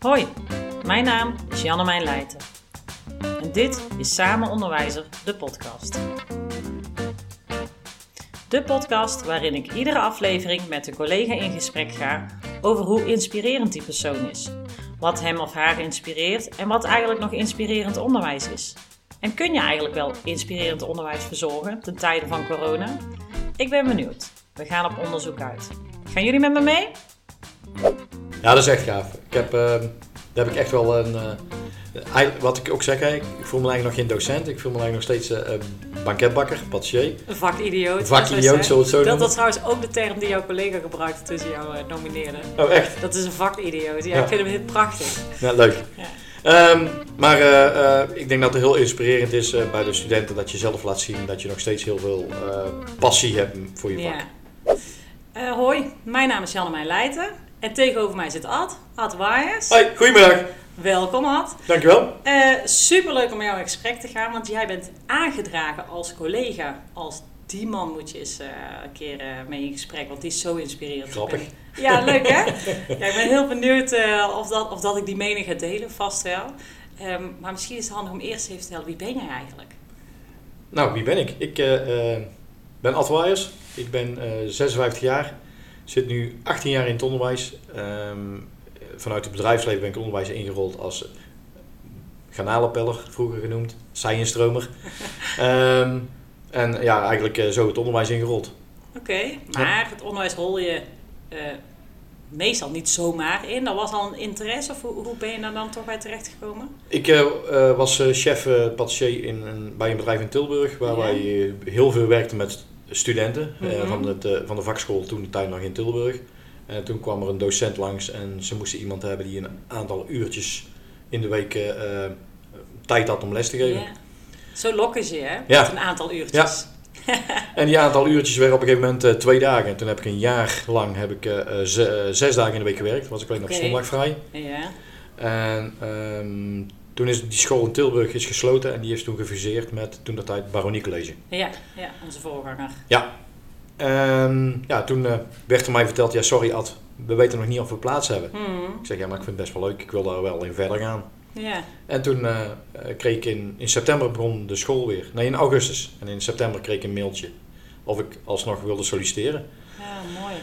Hoi, mijn naam is Janne Leijten. En dit is Samen Onderwijzer, de podcast. De podcast waarin ik iedere aflevering met een collega in gesprek ga over hoe inspirerend die persoon is. Wat hem of haar inspireert en wat eigenlijk nog inspirerend onderwijs is. En kun je eigenlijk wel inspirerend onderwijs verzorgen ten tijde van corona? Ik ben benieuwd. We gaan op onderzoek uit. Gaan jullie met me mee? Ja, dat is echt gaaf. Ik heb, uh, daar heb ik echt wel een. Uh, wat ik ook zeg, ik voel me eigenlijk nog geen docent. Ik voel me eigenlijk nog steeds uh, banketbakker, patissier. Een vakidioot. Een vakidioot, zo het zo Dat is trouwens ook de term die jouw collega gebruikte toen ze jou nomineerden. Oh, echt? Dat is een vakidioot. Ja, ja. ik vind hem heel prachtig. Ja, leuk. Ja. Um, maar ik denk dat het heel inspirerend is bij de studenten dat je zelf laat zien dat je nog steeds heel veel passie hebt voor je vak. Ja. hoi, mijn naam is Janne Leijten. En tegenover mij zit Ad, Ad Waaiers. Hoi, goedemiddag. Welkom Ad. Dankjewel. Uh, superleuk om met jou in gesprek te gaan, want jij bent aangedragen als collega. Als die man moet je eens uh, een keer uh, mee in gesprek, want die is zo inspirerend. Grappig. Ja, leuk hè? ja, ik ben heel benieuwd of, dat, of dat ik die mening ga delen, vast wel. Um, maar misschien is het handig om eerst even te vertellen, wie ben jij eigenlijk? Nou, wie ben ik? Ik ben Ad Waaiers. Ik ben 56 jaar zit nu 18 jaar in het onderwijs. Um, vanuit het bedrijfsleven ben ik onderwijs ingerold als garnalenpeller, vroeger genoemd, seienstromer. um, en ja, eigenlijk uh, zo het onderwijs ingerold. Oké, maar het onderwijs rol je uh, meestal niet zomaar in. Dat was al een interesse of hoe, hoe ben je daar dan toch bij terechtgekomen? Ik uh, was chef patissier in bij een bedrijf in Tilburg waar ja. wij heel veel werkten met studenten mm -hmm. van, het, uh, van de vakschool toen de tijd nog in Tilburg. En toen kwam er een docent langs en ze moesten iemand hebben die een aantal uurtjes in de week uh, tijd had om les te geven. Yeah. Zo lokken ze, hè? Ja. Met een aantal uurtjes. Ja. en die aantal uurtjes werden op een gegeven moment twee dagen. En toen heb ik een jaar lang heb ik, zes dagen in de week gewerkt. was ik alleen okay. op zondag vrij. Ja. En um, toen is die school in Tilburg is gesloten en die is toen gefuseerd met toen dat tijd Baronie College. Ja, ja, onze voorganger. Ja. En ja, toen uh, werd er mij verteld, ja sorry Ad, we weten nog niet of we plaats hebben. Hmm. Ik zeg, ja maar ik vind het best wel leuk, ik wil daar wel in verder gaan. Ja. En toen uh, kreeg ik in, in september begon de school weer. Nee, in augustus. En in september kreeg ik een mailtje of ik alsnog wilde solliciteren. Ja, mooi.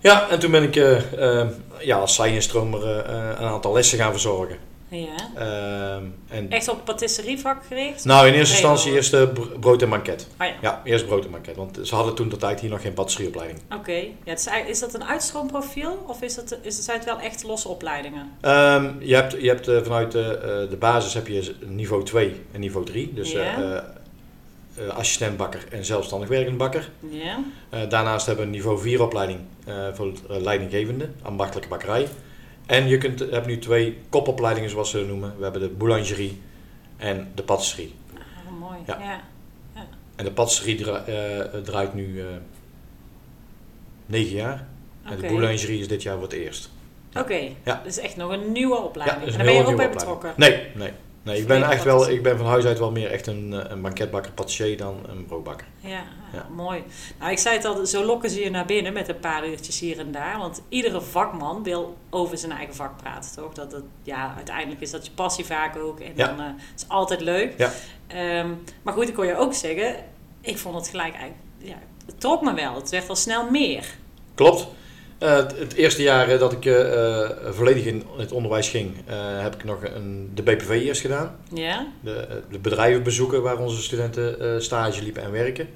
Ja, en toen ben ik uh, ja, als een aantal lessen gaan verzorgen. Ja. Uh, en Echt op patisserievak gericht? Nou, in eerste instantie eerst uh, brood en banket. Oh, ja. ja, eerst brood en banket. Want ze hadden toen de tijd hier nog geen patisserieopleiding. Oké. Okay. Ja, is, is dat een uitstroomprofiel of is dat, is, zijn het wel echt losse opleidingen? Um, je hebt, je hebt uh, vanuit de, uh, de basis heb je niveau 2 en niveau 3. Dus ja. assistent bakker en zelfstandig werkend bakker. Ja. daarnaast hebben we een niveau 4 opleiding voor leidinggevende, ambachtelijke bakkerij. En je kunt, hebt nu twee kopopleidingen, zoals ze het noemen. We hebben de boulangerie en de patisserie. Ah, mooi. Ja. ja. ja. En de patisserie dra uh, draait nu uh, negen jaar. Okay. En de boulangerie is dit jaar voor het eerst. Oké, okay. ja. dus echt nog een nieuwe opleiding. Ja, en daar ben je ook bij betrokken? Nee, nee. Nee, ik ben echt wel, ik ben van huis uit wel meer echt een, een banketbakker, patissier dan een broodbakker. Ja, ja, mooi. Nou, ik zei het al, zo lokken ze je naar binnen met een paar uurtjes hier en daar. Want iedere vakman wil over zijn eigen vak praten, toch? Dat het, ja, uiteindelijk is dat je passie vaak ook. En ja. dan uh, is altijd leuk. Ja. Um, maar goed, ik kon je ook zeggen, ik vond het gelijk eigenlijk, ja, het trok me wel. Het werd al snel meer. Klopt. Uh, het, eerste jaar dat ik uh, volledig in het onderwijs ging, heb ik nog een, de BPV eerst gedaan. Ja. De, de bedrijven bezoeken waar onze studenten stage liepen en werken.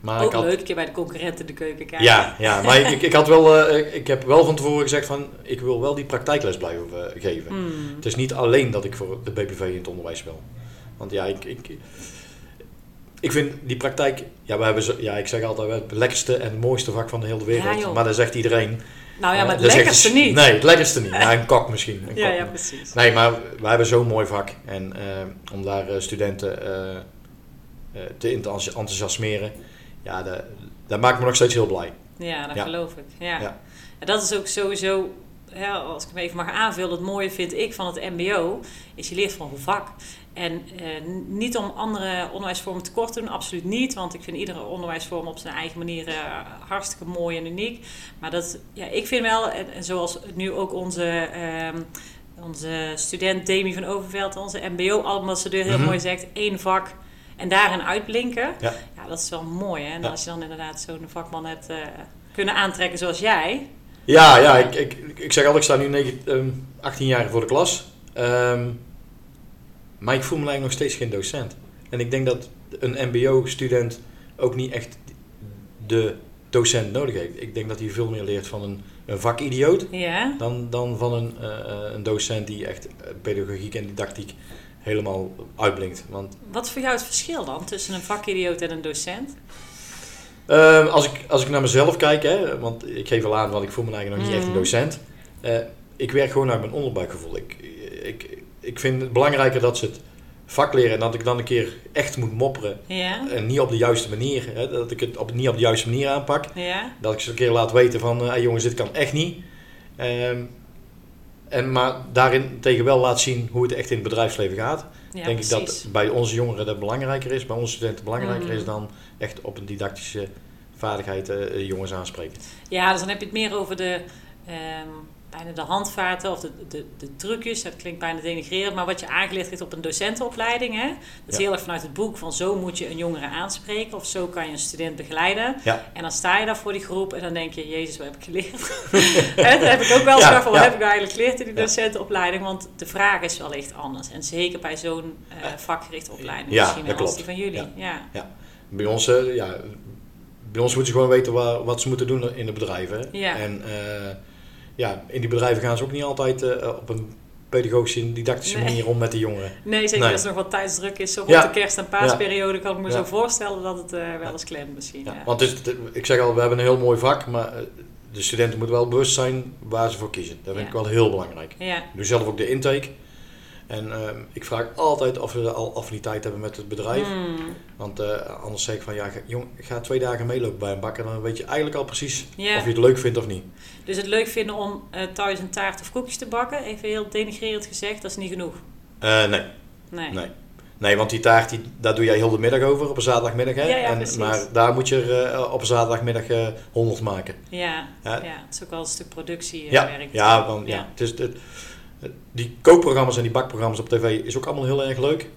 Maar Ook ik had, leuk, een keer bij de concurrenten de keuken kijken. Ja, ja maar ik, ik, had wel, ik heb wel van tevoren gezegd van, ik wil wel die praktijkles blijven geven. Mm. Het is niet alleen dat ik voor de BPV in het onderwijs wil. Want ja, ik, ik ik vind die praktijk, ja, we hebben ja, ik zeg altijd het lekkerste en mooiste vak van de hele wereld. Ja, maar dat zegt iedereen. Nou ja, maar het uh, lekkerste niet. Nee, het lekkerste niet. Nou, een kok misschien. Een ja, kok ja, precies. Nee, maar we hebben zo'n mooi vak. En uh, om daar uh, studenten te enthousiasmeren, ja, dat, dat maakt me nog steeds heel blij. Ja, dat ja. geloof ik. Ja. ja. En dat is ook sowieso ja, als ik hem even mag aanvullen, het mooie vind ik van het MBO, is je leert van een vak. En eh, niet om andere onderwijsvormen tekort te doen, absoluut niet. Want ik vind iedere onderwijsvorm op zijn eigen manier eh, hartstikke mooi en uniek. Maar dat, ja, ik vind wel, en, en zoals nu ook onze, ehm, onze student Demi van Overveld, onze MBO-ambassadeur heel Mhm. mooi zegt, één vak en daarin uitblinken. Ja. Ja, dat is wel mooi. Hè? En Ja. als je dan inderdaad zo'n vakman hebt eh, kunnen aantrekken zoals jij. Ja, ja ik, ik, ik zeg altijd, ik sta nu 9, ehm, 18 jaar voor de klas. Ehm, maar ik voel me eigenlijk nog steeds geen docent. En ik denk dat een mbo-student ook niet echt de docent nodig heeft. Ik denk dat hij veel meer leert van een, een vakidioot Ja. dan, dan van een, eh, eh, een docent die echt eh, pedagogiek en didactiek helemaal uitblinkt. Want Wat is voor jou het verschil dan tussen een vakidioot en een docent? Ehm, als, ik, als ik naar mezelf kijk, hè, want ik geef al aan, want ik voel me eigenlijk nog niet echt een Mhm. docent. Ik werk gewoon naar mijn onderbuikgevoel. Ik, ik, ik vind het belangrijker dat ze het vak leren en dat ik dan een keer echt moet mopperen. Ja. En niet op de juiste manier, hè, dat ik het op, niet op de juiste manier aanpak. Ja. Dat ik ze een keer laat weten van, eh, hey jongens, dit kan echt niet. Ehm, en, maar daarin tegen wel laat zien hoe het echt in het bedrijfsleven gaat. ja denk ik dat bij onze jongeren dat belangrijker is, bij onze studenten belangrijker is dan echt op een didactische vaardigheid eh, jongens aanspreken. Ja, dus dan heb je het meer over de, ehm, bijna de handvaten of de, de, de trucjes. Dat klinkt bijna denigrerend, maar wat je aangeleerd krijgt op een docentenopleiding. Hè? Dat is Ja. heel erg vanuit het boek van zo moet je een jongere aanspreken of zo kan je een student begeleiden. Ja. En dan sta je daar voor die groep en dan denk je, jezus, wat heb ik geleerd? Dat heb ik ook wel eens Ja, van, wat heb ik nou eigenlijk geleerd in die docentenopleiding? Want de vraag is wel echt anders. En zeker bij zo'n eh, vakgerichte opleiding Ja, misschien dat als klopt. die van jullie. Ja. Bij ons, eh, ja, bij ons moeten ze gewoon weten waar, wat ze moeten doen in de bedrijven. Ja. En eh, ja, in die bedrijven gaan ze ook niet altijd eh, op een pedagogische en didactische Nee. manier om met de jongeren. Nee, zeker Nee. als er nog wat tijdsdruk is. Zo rond Ja. de kerst- en paasperiode kan ik me Ja. zo voorstellen dat het eh, wel eens klemt misschien. Ja. Want het, is- het- ik zeg al, we hebben een heel mooi vak, maar eh, de studenten moeten wel bewust zijn waar ze voor kiezen. Dat vind ik wel heel belangrijk. Ja. Ik doe zelf ook de intake. En ehm, ik vraag altijd of we al affiniteit hebben met het bedrijf. Hmm. Want eh, anders zeg ik van ja, ga, jong, ga twee dagen meelopen bij een bakker. Dan weet je eigenlijk al precies of je het leuk vindt of niet. Dus het leuk vinden om eh, thuis een taart of koekjes te bakken, even heel denigrerend gezegd, dat is niet genoeg. Eh, nee, Nee. nee. Nee, want die taart, die, daar doe jij heel de middag over, op een zaterdagmiddag. Hè? Ja, ja, en, maar daar moet je er op een zaterdagmiddag eh 100 maken. Ja, ja. Ja. het is ook wel een stuk productiewerk. ja, ja, want, ja. Ja. Het is, het, die kookprogramma's en die bakprogramma's op tv is ook allemaal heel erg leuk.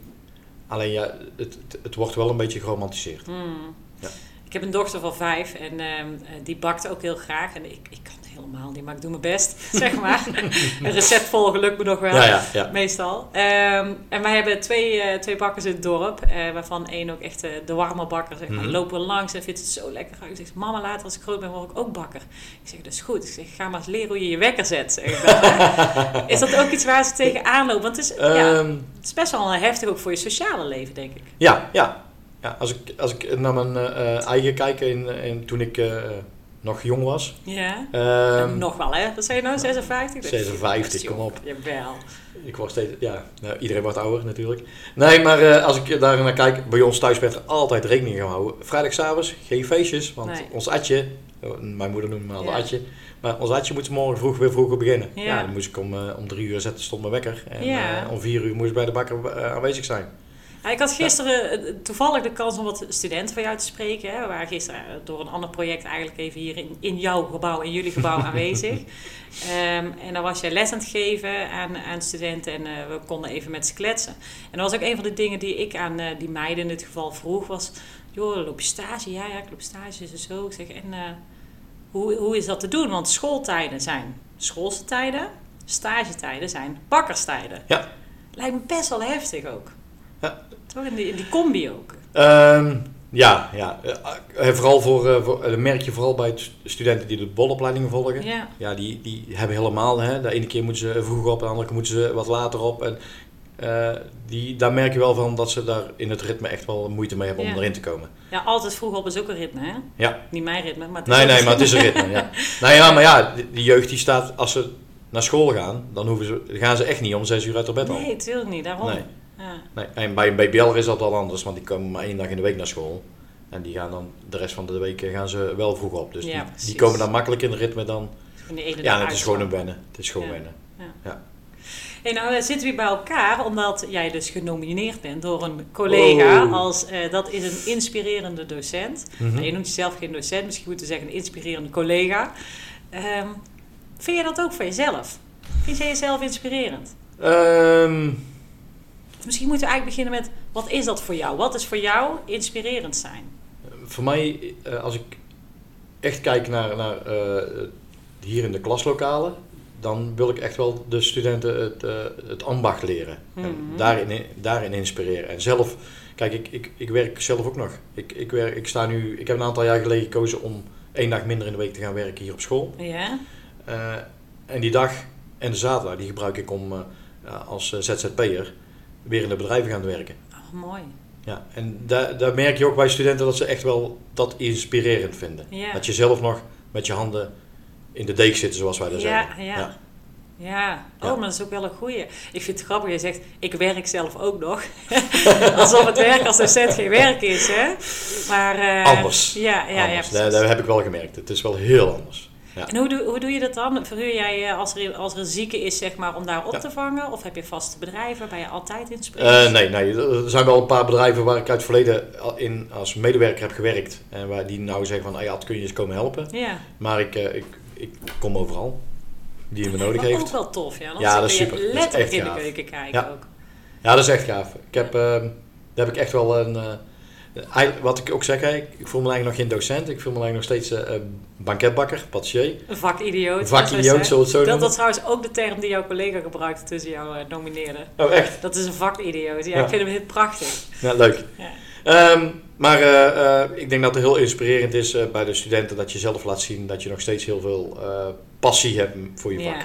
Alleen ja, het, het, het wordt wel een beetje geromantiseerd. Hmm. Ja. Ik heb een dochter van vijf en ehm, eh, die bakt ook heel graag. En ik, ik kan helemaal niet, maar ik doe mijn best, zeg maar. een recept volgen lukt me nog wel. Ja, ja, ja. Meestal. Ehm, en wij hebben twee, eh, twee bakkers in het dorp, eh, waarvan één ook echt eh, de warme bakker. Zeg maar. Mhm. Lopen we langs en vindt het zo lekker. Ik zeg, mama, later als ik groot ben, word ik ook bakker. Ik zeg, dat is goed. Ik zeg, ga maar eens leren hoe je je wekker zet. Zeg is dat ook iets waar ze tegenaan lopen? Want het is, ja, Ehm, het is best wel heftig ook voor je sociale leven, denk ik. ja, ja. ja als, ik, als ik naar mijn eigen kijk in, in, toen ik nog jong was. Ja. ehm, Nog wel, hè? Wat zei je nou? 56? 56, Dat is kom op. Jawel. Ik word steeds, ja, nou, iedereen wordt ouder natuurlijk. Nee, maar eh, als ik daar naar kijk, bij ons thuis werd er altijd rekening gehouden. Vrijdagavond geen feestjes, want Nee. ons atje, oh, mijn moeder noemt me al Ja. atje, maar ons atje moet morgen vroeg weer vroeger beginnen. Ja. Ja, dan moest ik om, eh, om drie uur zetten, stond mijn wekker. En Ja. eh, om vier uur moest ik bij de bakker aanwezig zijn. Ja, ik had gisteren eh, toevallig de kans om wat studenten van jou te spreken. Hè. We waren gisteren eh, door een ander project eigenlijk even hier in, in jouw gebouw, in jullie gebouw aanwezig. Ehm, en dan was jij les aan het geven aan, aan studenten en eh, we konden even met ze kletsen. En dat was ook een van de dingen die ik aan die meiden in dit geval vroeg was... Joh, loop je stage? Ja, ja, ik loop stage en zo. Ik zeg, en hoe, hoe is dat te doen? Want schooltijden zijn schoolse tijden, stagetijden zijn bakkerstijden. Ja. Lijkt me best wel heftig ook. Ja. Toch in die, in die combi ook. Ehm, ja, ja. Eh, vooral voor, eh, voor, dat merk je vooral bij studenten die de bolopleidingen volgen. Ja. Ja, die, die hebben helemaal, hè, de ene keer moeten ze vroeg op, de andere keer moeten ze wat later op. En, eh, die, daar merk je wel van dat ze daar in het ritme echt wel moeite mee hebben om erin te komen. ja, altijd vroeg op is ook een ritme, hè? Ja. Niet mijn ritme, maar het is Nee, nee, maar het is een ritme. Ja. Nou ja, maar ja, die, jeugd die staat, als ze naar school gaan, dan hoeven ze, gaan ze echt niet om zes uur uit haar bed al. Nee, natuurlijk niet, daarom. Nee. Ja. Nee. En bij een BBL is dat wel anders, want die komen maar één dag in de week naar school. En die gaan dan de rest van de week gaan ze wel vroeg op. Dus Ja, die, komen dan makkelijk in het ritme dan. Ja, het is gewoon een wennen. Het is gewoon Ja. wennen. Ja. Ja. Hey, nou eh, zitten we bij elkaar omdat jij dus genomineerd bent door een collega Oh. als eh, dat is een inspirerende docent. Mhm. Nou, je noemt jezelf geen docent, misschien moeten we zeggen een inspirerende collega. Ehm, vind je dat ook van jezelf? Vind jij jezelf inspirerend? Ehm, Misschien moeten we eigenlijk beginnen met wat is dat voor jou? Wat is voor jou inspirerend zijn? voor mij, eh, als ik echt kijk naar, naar eh, hier in de klaslokalen, dan wil ik echt wel de studenten het, eh, het ambacht leren. En Mhm. daarin, daarin inspireren. En zelf, kijk, ik, ik, ik werk zelf ook nog. Ik, ik, werk, ik, sta nu, ik heb een aantal jaar geleden gekozen om één dag minder in de week te gaan werken hier op school. Ja? En die dag en de zaterdag, die gebruik ik om als ZZP'er weer in de bedrijven gaan werken. Oh, mooi. Ja, en daar, daar merk je ook bij studenten dat ze echt wel dat inspirerend vinden. Ja. Dat je zelf nog met je handen in de deeg zit, zoals wij dat Ja, zeggen. ja. Ja, oh, Ja. maar dat is ook wel een goeie. Ik vind het grappig, je zegt, ik werk zelf ook nog. Alsof het werk als docent geen werk is, hè? Maar... eh, Anders. Ja, ja, ja, Anders. daar, daar heb ik wel gemerkt. Het is wel heel anders. Ja. En hoe doe, hoe doe je dat dan? Verhuur jij eh, als er, als er een zieke is, zeg maar, om daar op Ja. te vangen? Of heb je vaste bedrijven waar je altijd in Eh, spreekt? nee, nee, er zijn wel een paar bedrijven waar ik uit het verleden in als medewerker heb gewerkt. En waar die nou zeggen van, hey, Ad, kun je eens komen helpen? Ja. Maar ik, eh, ik, ik kom overal. Die me nodig heeft. ook wel tof, ja. Dan Ja, dat is je super. Dat is letterlijk echt in de gaaf. keuken kijken Ja. ook. Ja, dat is echt gaaf. Ik heb, ehm, daar heb ik echt wel een... eh, wat ik ook zeg, ik voel me eigenlijk nog geen docent. Ik voel me eigenlijk nog steeds eh, eh, banketbakker, patissier. Een vakidioot. Vakidioot, zoals zullen het zo Dat was trouwens ook de term die jouw collega gebruikte tussen jou eh, nomineerde. Oh, echt? Dat is een vakidioot. Ja, Ja. ik vind hem heel prachtig. Ja, leuk. Ja. Ehm, maar ik denk dat het heel inspirerend is bij de studenten dat je zelf laat zien dat je nog steeds heel veel passie hebt voor je vak.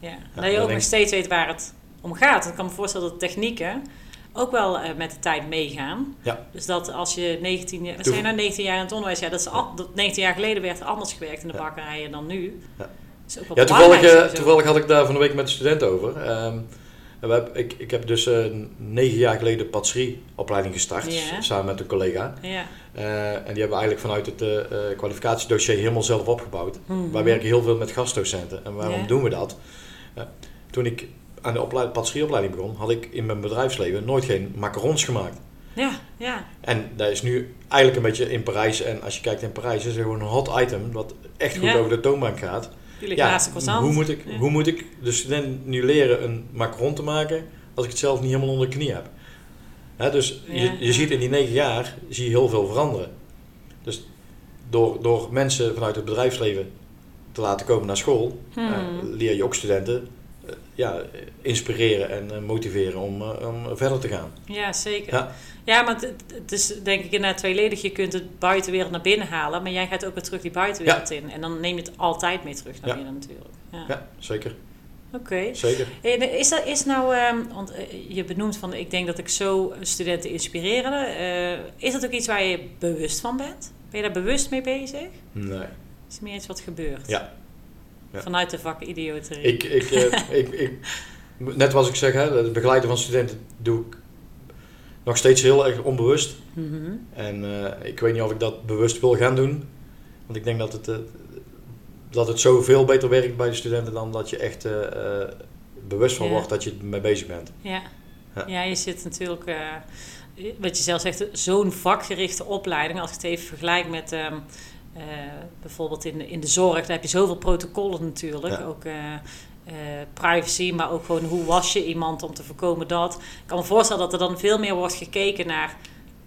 Ja, ja. dat je ook nog steeds weet waar het om gaat. Ik kan me voorstellen dat technieken ook wel eh, met de tijd meegaan. Ja. Dus dat als je 19 jaar, zijn nou 19 jaar in het onderwijs, ja, dat is al, dat 19 jaar geleden werd er anders gewerkt in de bakkerijen dan nu. Ja. Ja, toevallig, eh, toevallig had ik daar van de week met de studenten over. Ehm, we ik, ik heb dus eh, negen jaar geleden patisserieopleiding gestart, samen met een collega. Ja. En die hebben we eigenlijk vanuit het kwalificatiedossier helemaal zelf opgebouwd. Mhm. Wij werken heel veel met gastdocenten. En waarom doen we dat? Toen ik aan de opleid- patisserieopleiding begon, had ik in mijn bedrijfsleven nooit geen macarons gemaakt. Ja, ja. En dat is nu eigenlijk een beetje in Parijs. En als je kijkt in Parijs, is er gewoon een hot item wat echt goed Ja. over de toonbank gaat. Jullie Ja, croissant. hoe moet, ik, Ja. hoe moet ik de student nu leren een macaron te maken als ik het zelf niet helemaal onder de knie heb? Hè, dus Ja, je, je ziet in die negen jaar zie je heel veel veranderen. Dus door, door mensen vanuit het bedrijfsleven te laten komen naar school, Hmm. eh, leer je ook studenten ja, inspireren en eh, motiveren om, eh, om verder te gaan. Ja, zeker. Ja, Ja. maar het, het is denk ik inderdaad tweeledig. Je kunt het buitenwereld naar binnen halen, maar jij gaat ook weer terug die buitenwereld in. En dan neem je het altijd mee terug naar Ja. binnen natuurlijk. Ja. Ja, zeker. Oké. zeker. En Is dat is nou, ehm, want eh, je benoemt van ik denk dat ik zo studenten inspireren. Eh, is dat ook iets waar je bewust van bent? Ben je daar bewust mee bezig? Nee. Is het meer iets wat gebeurt? Ja. Vanuit de vakidioterie. Ik, ik, eh, ik, ik, net zoals ik zeg, hè, het begeleiden van studenten doe ik nog steeds heel erg onbewust. Mhm. En eh, ik weet niet of ik dat bewust wil gaan doen. Want ik denk dat het, eh, dat het zoveel beter werkt bij de studenten dan dat je echt bewust van Ja. wordt dat je er mee bezig bent. Ja. Ja. Ja. je zit natuurlijk, wat je zelf zegt, zo'n vakgerichte opleiding. Als ik het even vergelijk met eh, bijvoorbeeld in, de- in de zorg, daar heb je zoveel protocollen natuurlijk. Ja. Ook eh, eh, privacy, maar ook gewoon hoe was je iemand om te voorkomen dat. Ik kan me voorstellen dat er dan veel meer wordt gekeken naar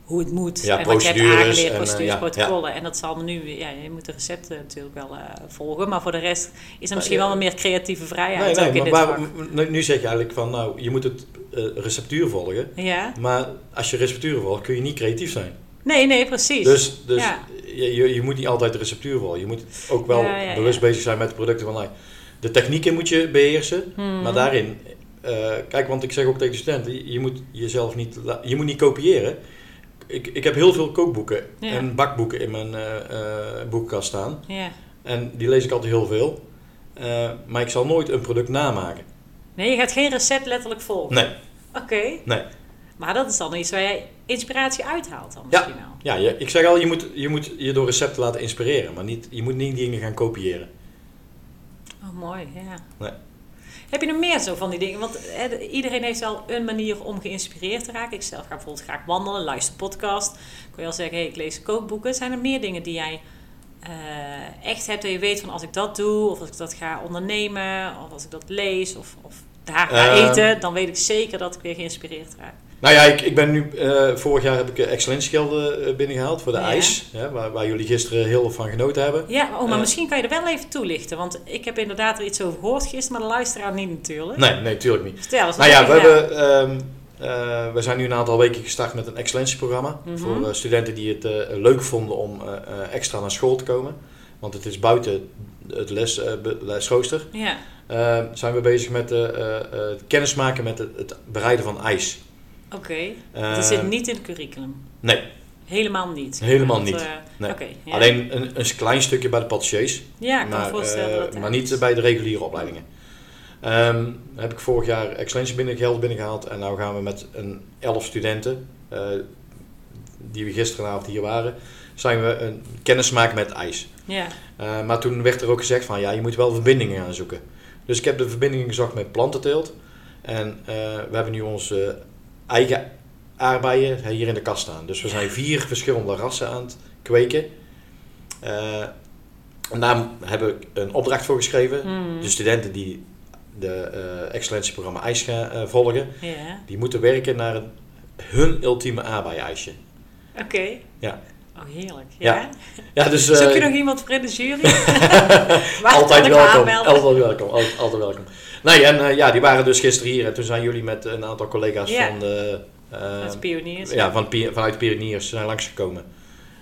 hoe het moet. Ja, en wat je hebt aangeleerd, en, procedures, ja, protocollen. En dat zal nu, ja, je moet de recepten natuurlijk wel volgen. Maar voor de rest is er misschien ja. wel een meer creatieve Nee, vrijheid nee, ook in maar dit vak. nu- zeg je eigenlijk van, nou, je moet het receptuur volgen. Ja? Maar als je receptuur volgt, kun je niet creatief zijn. Nee, nee, precies. Dus, dus Ja. je, je, moet niet altijd de receptuur volgen. Je moet ook wel Ja, ja, ja. bewust bezig zijn met de producten van nou, De technieken moet je beheersen, Hmm. maar daarin... eh, kijk, want ik zeg ook tegen de studenten, je, je moet jezelf niet, je moet niet kopiëren. Ik, ik heb heel veel kookboeken en bakboeken in mijn eh, eh, boekenkast staan. Ja. En die lees ik altijd heel veel. Maar ik zal nooit een product namaken. Nee, je gaat geen recept letterlijk volgen. Nee, Oké. nee. Maar dat is dan iets waar jij inspiratie uithaalt dan Ja. misschien wel. Ja, je, ik zeg al, je moet, je moet je door recepten laten inspireren, maar niet, je moet niet dingen gaan kopiëren. Oh, mooi, ja. Nee. Heb je nog meer zo van die dingen? Want hè, iedereen heeft wel een manier om geïnspireerd te raken. Ik zelf ga bijvoorbeeld graag wandelen, luister podcast. Kun je wel zeggen, hey, ik lees kookboeken. Zijn er meer dingen die jij eh, echt hebt dat je weet van als ik dat doe, of als ik dat ga ondernemen, of als ik dat lees, of, of daar ga Ehm. eten, dan weet ik zeker dat ik weer geïnspireerd raak. Nou ja, ik, ik ben nu, eh, vorig jaar heb ik eh, excellentiegelden eh, binnengehaald voor de Ja. ijs. Hè, waar, waar jullie gisteren heel van genoten hebben. Ja, maar, oh, maar misschien kan je er wel even toelichten, want ik heb inderdaad er iets over gehoord gisteren, maar de luisteraar niet natuurlijk. Nee, nee, tuurlijk niet. Vertel eens. Nou ja, we, hebben, eh, we zijn nu een aantal weken gestart met een excellentieprogramma. Mhm. Voor studenten die het leuk vonden om extra naar school te komen. Want het is buiten het les, lesrooster. Ja, Eh, zijn we bezig met eh, eh, eh, het kennismaken met het, het bereiden van ijs. oké. Dat zit niet in het curriculum. Nee, Helemaal niet. Helemaal niet. Nee. Ja. alleen een, een klein stukje bij de patissiers. Ja, ik kan me maar, voorstellen dat het maar niet bij de reguliere opleidingen. Ehm, heb ik vorig jaar excellentie binnen, binnengehaald. En nu gaan we met een 11 studenten, die we gisteravond hier waren, zijn we een kennis maken met ijs. Ja, maar toen werd er ook gezegd van ja, je moet wel verbindingen gaan zoeken. Dus ik heb de verbindingen gezocht met plantenteelt. En eh, we hebben nu onze eigen aardbeien hier in de kast staan. Dus we zijn vier verschillende rassen aan het kweken. Eh, en daar heb ik een opdracht voor geschreven. Hmm. De studenten die de eh excellentieprogramma IJs gaan volgen, die moeten werken naar hun ultieme aardbei-ijsje. Oké. Ja. Oh, heerlijk. Ja. Ja. Ja, dus... Zoek je eh, nog iemand voor in de jury? Altijd welkom, altijd welkom, altijd, welkom. Nee, en eh, ja, die waren dus gisteren hier en toen zijn jullie met een aantal collega's Ja. van de, eh, pioniers. ja, van, vanuit Pioniers zijn langsgekomen.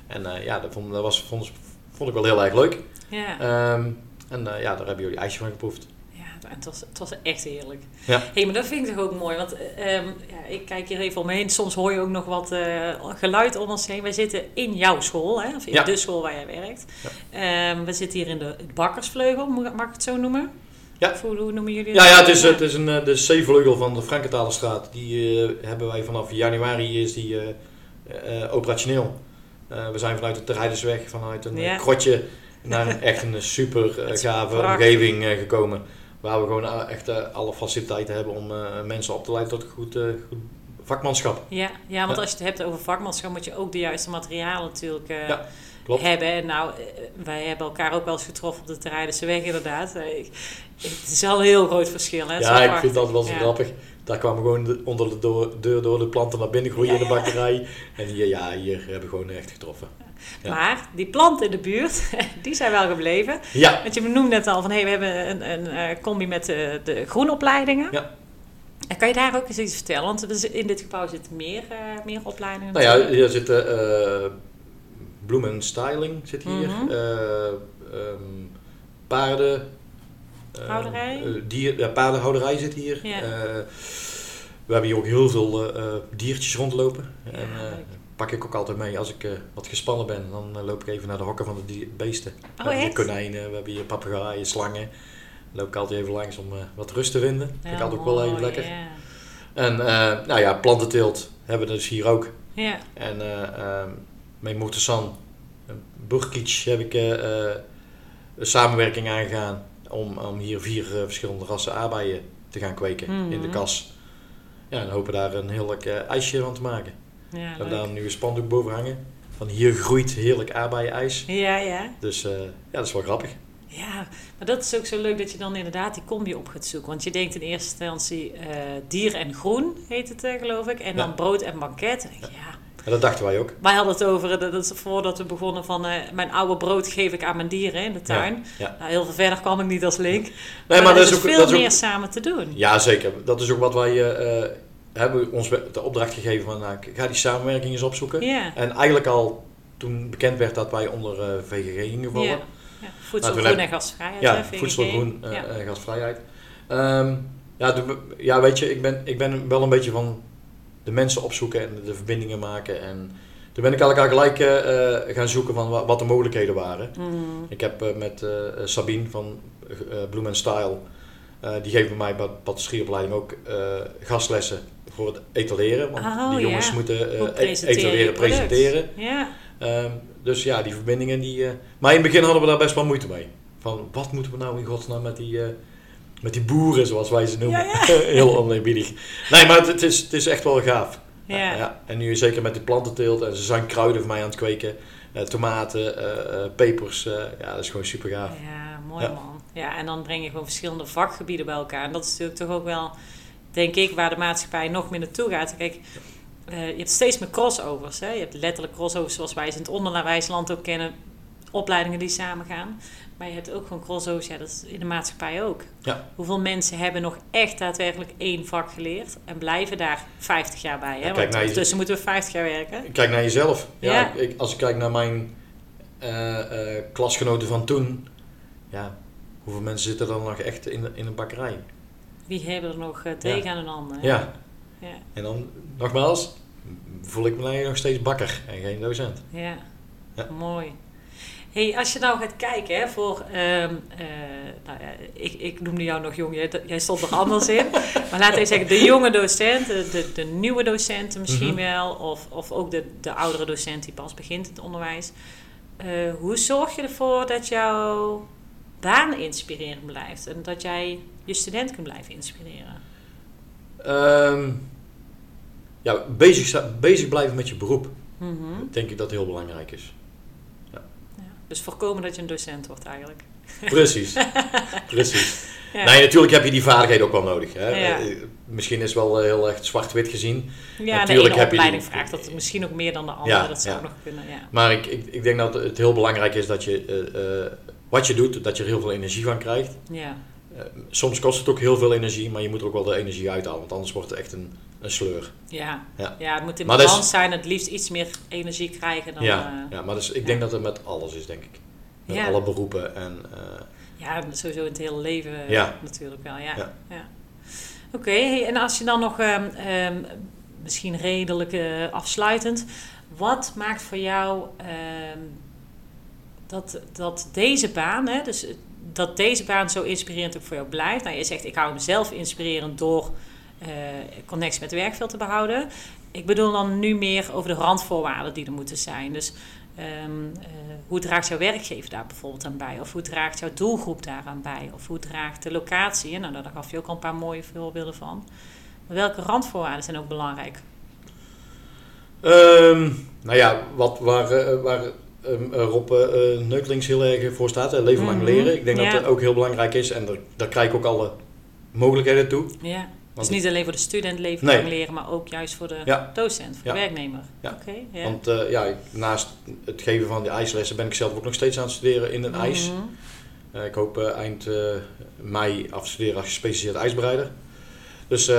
En eh, ja, dat, vond, dat was, vond, vond ik wel heel erg leuk. Ja. Ehm, en eh, ja, daar hebben jullie ijsje van geproefd. Ja, het was, het was echt heerlijk. Ja. hey, maar dat vind ik toch ook mooi. Want eh, ehm, ja, ik kijk hier even om me heen. Soms hoor je ook nog wat eh, geluid om ons heen. Wij zitten in jouw school, hè? of in Ja. de school waar jij werkt. Ehm, we zitten hier in de het bakkersvleugel, mag ik het zo noemen? Ja. Hoe, hoe noemen jullie Ja, dat? ja het is, het is een, eh, de C-vleugel van de Frankenthalerstraat. Die eh, hebben wij vanaf januari is die operationeel. We zijn vanuit de Rijdersweg, vanuit een Ja. krotje, naar een echt een super Het gave omgeving gekomen. Waar we gewoon eh, echt eh, alle faciliteiten hebben om eh, mensen op te leiden tot goed, goed vakmanschap. Ja, ja, want als je het hebt over vakmanschap, moet je ook de juiste materialen natuurlijk Ja, klopt. hebben. En nou, eh, wij hebben elkaar ook wel eens getroffen op de Terreidense weg, inderdaad. Eh, ik- Het is wel een heel groot verschil. Hè? Ja, ik prachtig. vind dat wel zo grappig. Daar kwamen gewoon de- onder de deur door de planten naar binnen groeien Ja, in de bakkerij. En hier, ja, hier hebben we gewoon echt getroffen. Ja. Maar die planten in de buurt, die zijn wel gebleven. Ja, Want je noemde net al van, hé, we hebben een, een eh, combi met de, de groenopleidingen. Ja. En kan je daar ook eens iets vertellen? Want in dit gebouw zitten meer, meer opleidingen. Nou ja, hier zitten bloem en styling zit hier. Mhm. eh, ehm, paarden. eh, Houderij? eh, dier, ja, paardenhouderij zit hier. Ja. We hebben hier ook heel veel diertjes rondlopen. Ja, en leuk. pak ik ook altijd mee als ik wat gespannen ben. Dan loop ik even naar de hokken van de beesten. we Oh, hebben hier konijnen, we hebben hier papegaaien, slangen. Dan loop ik altijd even langs om wat rust te vinden. Vind ik Ja, altijd ook wel even lekker. Ja. En nou ja, plantenteelt hebben we dus hier ook. ja. En eh ehm met Motorsan, Burkic heb ik eh, eh, een samenwerking aangegaan om, om hier vier eh, verschillende rassen aardbeien te gaan kweken in de Mhm. kas. Ja, en hopen daar een heerlijk eh, ijsje van te maken. Ja, we daar nu een spandoek boven hangen. Van hier groeit heerlijk aardbeien-ijs. ja, ja. Dus eh, ja, dat is wel grappig. Ja, maar dat is ook zo leuk dat je dan inderdaad die combi op gaat zoeken. Want je denkt in eerste instantie eh, dier en groen, heet het eh, geloof ik. En dan brood en banket. Ja. En dat dachten wij ook. Wij hadden het over, eh, dat is voordat we begonnen van... eh, mijn oude brood geef ik aan mijn dieren in de tuin. Ja. Nou, heel veel verder kwam ik niet als link. Nee, maar, maar dat is is ook, veel dat is ook meer samen te doen. Ja, zeker. Dat is ook wat wij eh, hebben ons de opdracht gegeven van nou, ga die samenwerking eens opzoeken. En eigenlijk al toen bekend werd dat wij onder eh, VGG gingen vallen. ja. ja. Voedsel, Nou, groen en gasvrijheid. Ja, hè, voedsel, groen, eh, gasvrijheid. Ehm, ja, de- ja, weet je, ik ben, ik ben wel een beetje van de mensen opzoeken en de verbindingen maken. En toen ben ik al gelijk eh, eh, gaan zoeken van wa- wat de mogelijkheden waren. Mm. Ik heb eh, met eh, Sabine van Bloem en Style, die geven mij bij de patisserieopleiding ook gastlessen voor het etaleren. Want Oh, die jongens ja. moeten Hoe e- etaleren, presenteren. Ja, Ehm, dus ja, die verbindingen die... maar in het begin hadden we daar best wel moeite mee. Van, wat moeten we nou in godsnaam met die, met die boeren, zoals wij ze noemen. Ja, ja. Heel oneerbiedig. Nee, maar het, het is, het is echt wel gaaf. Ja. Ja, en nu zeker met de plantenteelt. En ze zijn kruiden voor mij aan het kweken. Eh, tomaten, eh, eh, pepers. ja, dat is gewoon super gaaf. Ja, mooi man. Ja, en dan breng je gewoon verschillende vakgebieden bij elkaar. En dat is natuurlijk toch ook wel, denk ik, waar de maatschappij nog meer naartoe gaat. Kijk, je hebt steeds meer crossovers. Hè? Je hebt letterlijk crossovers zoals wij ze in het onderwijsland ook kennen. Opleidingen die samengaan. Maar je hebt ook gewoon crossovers, ja, dat is in de maatschappij ook. Ja. Hoeveel mensen hebben nog echt daadwerkelijk één vak geleerd en blijven daar 50 jaar bij? Hè? kijk Want je- ondertussen moeten we 50 jaar werken. Kijk naar jezelf. Ja, Ja. Ik, als ik kijk naar mijn eh, eh, klasgenoten van toen. Ja, hoeveel mensen zitten er nog echt in, in een bakkerij? Wie hebben er nog eh, degen aan hun handen? hè? Ja. Ja. En dan, nogmaals, voel ik me nog steeds bakker en geen docent. Ja, Ja. mooi. Hey, als je nou gaat kijken hè, voor, ehm, eh, nou ja, ik, ik noemde jou nog jong, jij, jij stond er anders in. Maar laten we zeggen, de jonge docent, de, de, nieuwe docenten misschien Mhm. wel, of, of ook de, de oudere docent die pas begint in het onderwijs. Eh, hoe zorg je ervoor dat jouw baan inspirerend blijft en dat jij je student kunt blijven inspireren? Ehm, ja, bezig, bezig blijven met je beroep. Mhm. Denk ik dat heel belangrijk is. Dus voorkomen dat je een docent wordt eigenlijk. Precies. Precies. Ja. Nee, natuurlijk heb je die vaardigheden ook wel nodig. Hè? Ja. Eh, Misschien is wel eh, heel erg zwart-wit gezien. Ja, Natuurlijk de heb je die- vraagt dat misschien ook meer dan de andere. Ja, dat zou nog kunnen, ja. Maar ik, ik, ik denk dat het heel belangrijk is dat je eh, eh, wat je doet, dat je er heel veel energie van krijgt. Ja, Eh, soms kost het ook heel veel energie, maar je moet er ook wel de energie uithalen, want anders wordt het echt een, een sleur. ja. Ja. ja het moet in Maar dat is- balans zijn. Het liefst iets meer energie krijgen dan... ja, eh, ja, maar dus, ik denk dat het met alles is, denk ik. Met Ja. alle beroepen en eh, ja, sowieso in het hele leven Ja. natuurlijk wel, ja. Ja. Oké, en als je dan nog ehm, misschien redelijk eh, afsluitend... Wat maakt voor jou ehm, dat, dat deze baan, hè, dus dat deze baan zo inspirerend ook voor jou blijft? Nou, je zegt, ik hou mezelf inspirerend door eh, connectie met het werkveld te behouden. Ik bedoel dan nu meer over de randvoorwaarden die er moeten zijn. Dus ehm, eh, hoe draagt jouw werkgever daar bijvoorbeeld aan bij? Of hoe draagt jouw doelgroep daaraan bij? Of hoe draagt de locatie? Nou, daar gaf je ook al een paar mooie voorbeelden van. Maar welke randvoorwaarden zijn ook belangrijk? Ehm, nou ja, wat, waar, eh, waar ehm, eh, Rob eh, Neukelings heel erg voor staat, leven lang Mhm, leren. Ik denk ja. dat dat ook heel belangrijk is en daar, daar krijg ik ook alle mogelijkheden toe. Ja. Dus niet alleen voor de student leven Nee. leren, maar ook juist voor de Ja. docent, voor de werkmeimer. Ja. Want eh, ja, naast het geven van die ijslessen ben ik zelf ook nog steeds aan het studeren in een ijs. Mhm. Eh, ik hoop eh, eind mei af te studeren als gespecialiseerd ijsbereider. Dus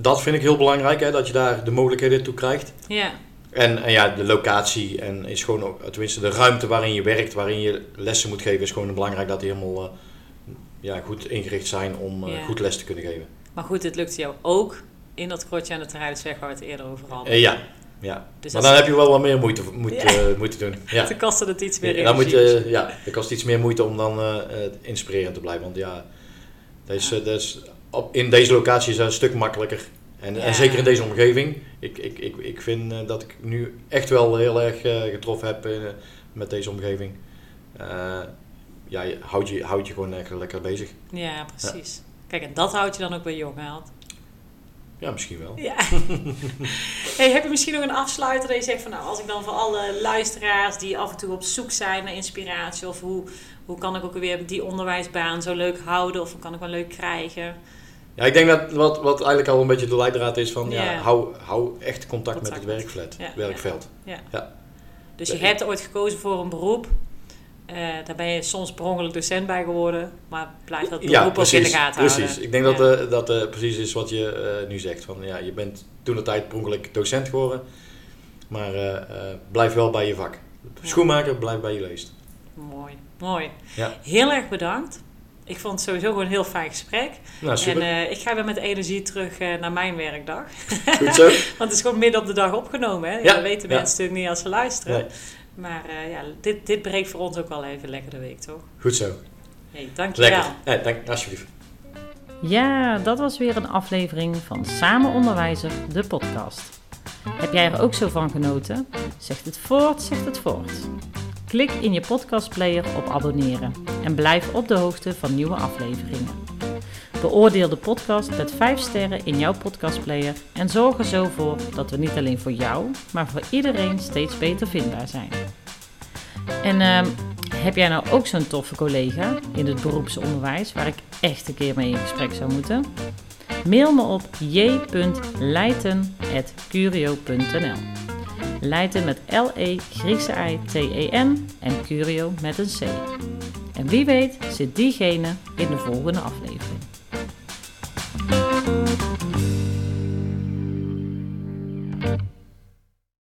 dat vind ik heel belangrijk, hè, dat je daar de mogelijkheden toe krijgt. Ja, En, en ja, de locatie en is gewoon ook, tenminste de ruimte waarin je werkt, waarin je lessen moet geven, is gewoon belangrijk dat die helemaal ja, goed ingericht zijn om goed les te kunnen geven. Maar goed, het lukt jou ook in dat krotje aan de Terreidensweg waar we het eerder over hadden. Eh, ja, ja. Dus maar dan heb je wel wat meer moeite, moet, Ja. eh, moeten doen. Ja. Toen kostte het iets meer Ja, dan moet je, ja, het kost iets meer moeite om dan eh, inspirerend te blijven. Want ja, dat is, dat is, op, in deze locatie is dat een stuk makkelijker. En, en zeker in deze omgeving. Ik, ik, ik, ik vind dat ik nu echt wel heel erg getroffen heb met deze omgeving. Ja, je houdt je, houdt je gewoon echt lekker bezig. Ja, precies. Kijk, en dat houdt je dan ook bij jong, Haalt. Ja, misschien wel. Ja. hey, heb je misschien nog een afsluiter dat je zegt van nou, als ik dan voor alle luisteraars die af en toe op zoek zijn naar inspiratie of hoe, hoe kan ik ook weer die onderwijsbaan zo leuk houden of hoe kan ik wel leuk krijgen? Ja, ik denk dat wat, wat eigenlijk al een beetje de leidraad is van ja. Ja. hou, hou echt contact, met het met- werkveld, ja, werkveld. Dus je Ja. hebt ooit gekozen voor een beroep. Eh, daar ben je soms per ongeluk docent bij geworden, maar blijf dat beroep Ja, ook in precies. de gaten precies. houden. Ik denk dat dat precies is wat je eh, nu zegt. Van, ja, je bent toen de tijd per ongeluk docent geworden, maar eh, blijf wel bij je vak. Schoenmaker, blijf bij je leest. Mooi, mooi. Ja. Heel erg bedankt. Ik vond het sowieso gewoon een heel fijn gesprek. Nou, super. En ik ga weer met energie terug naar mijn werkdag. Goed zo. Want het is gewoon midden op de dag opgenomen. Hè? Ja, Dat weten mensen natuurlijk niet als ze luisteren. Nee, Maar eh, ja, dit, dit breekt voor ons ook wel even lekker de week, toch? goed zo. Hey, dankjewel. Lekker. Ja, dank, alsjeblieft. Ja, dat was weer een aflevering van Samen Onderwijzer, de podcast. Heb jij er ook zo van genoten? Zegt het voort, zegt het voort. Klik in je podcastplayer op abonneren en blijf op de hoogte van nieuwe afleveringen. Beoordeel de podcast met 5 sterren in jouw podcastplayer en zorg er zo voor dat we niet alleen voor jou, maar voor iedereen steeds beter vindbaar zijn. En uh, heb jij nou ook zo'n toffe collega in het beroepsonderwijs waar ik echt een keer mee in gesprek zou moeten? Mail me op j.leiten.curio.nl Leiten met L-E, Griekse I-T-E-N en Curio met een C. En wie weet zit diegene in de volgende aflevering.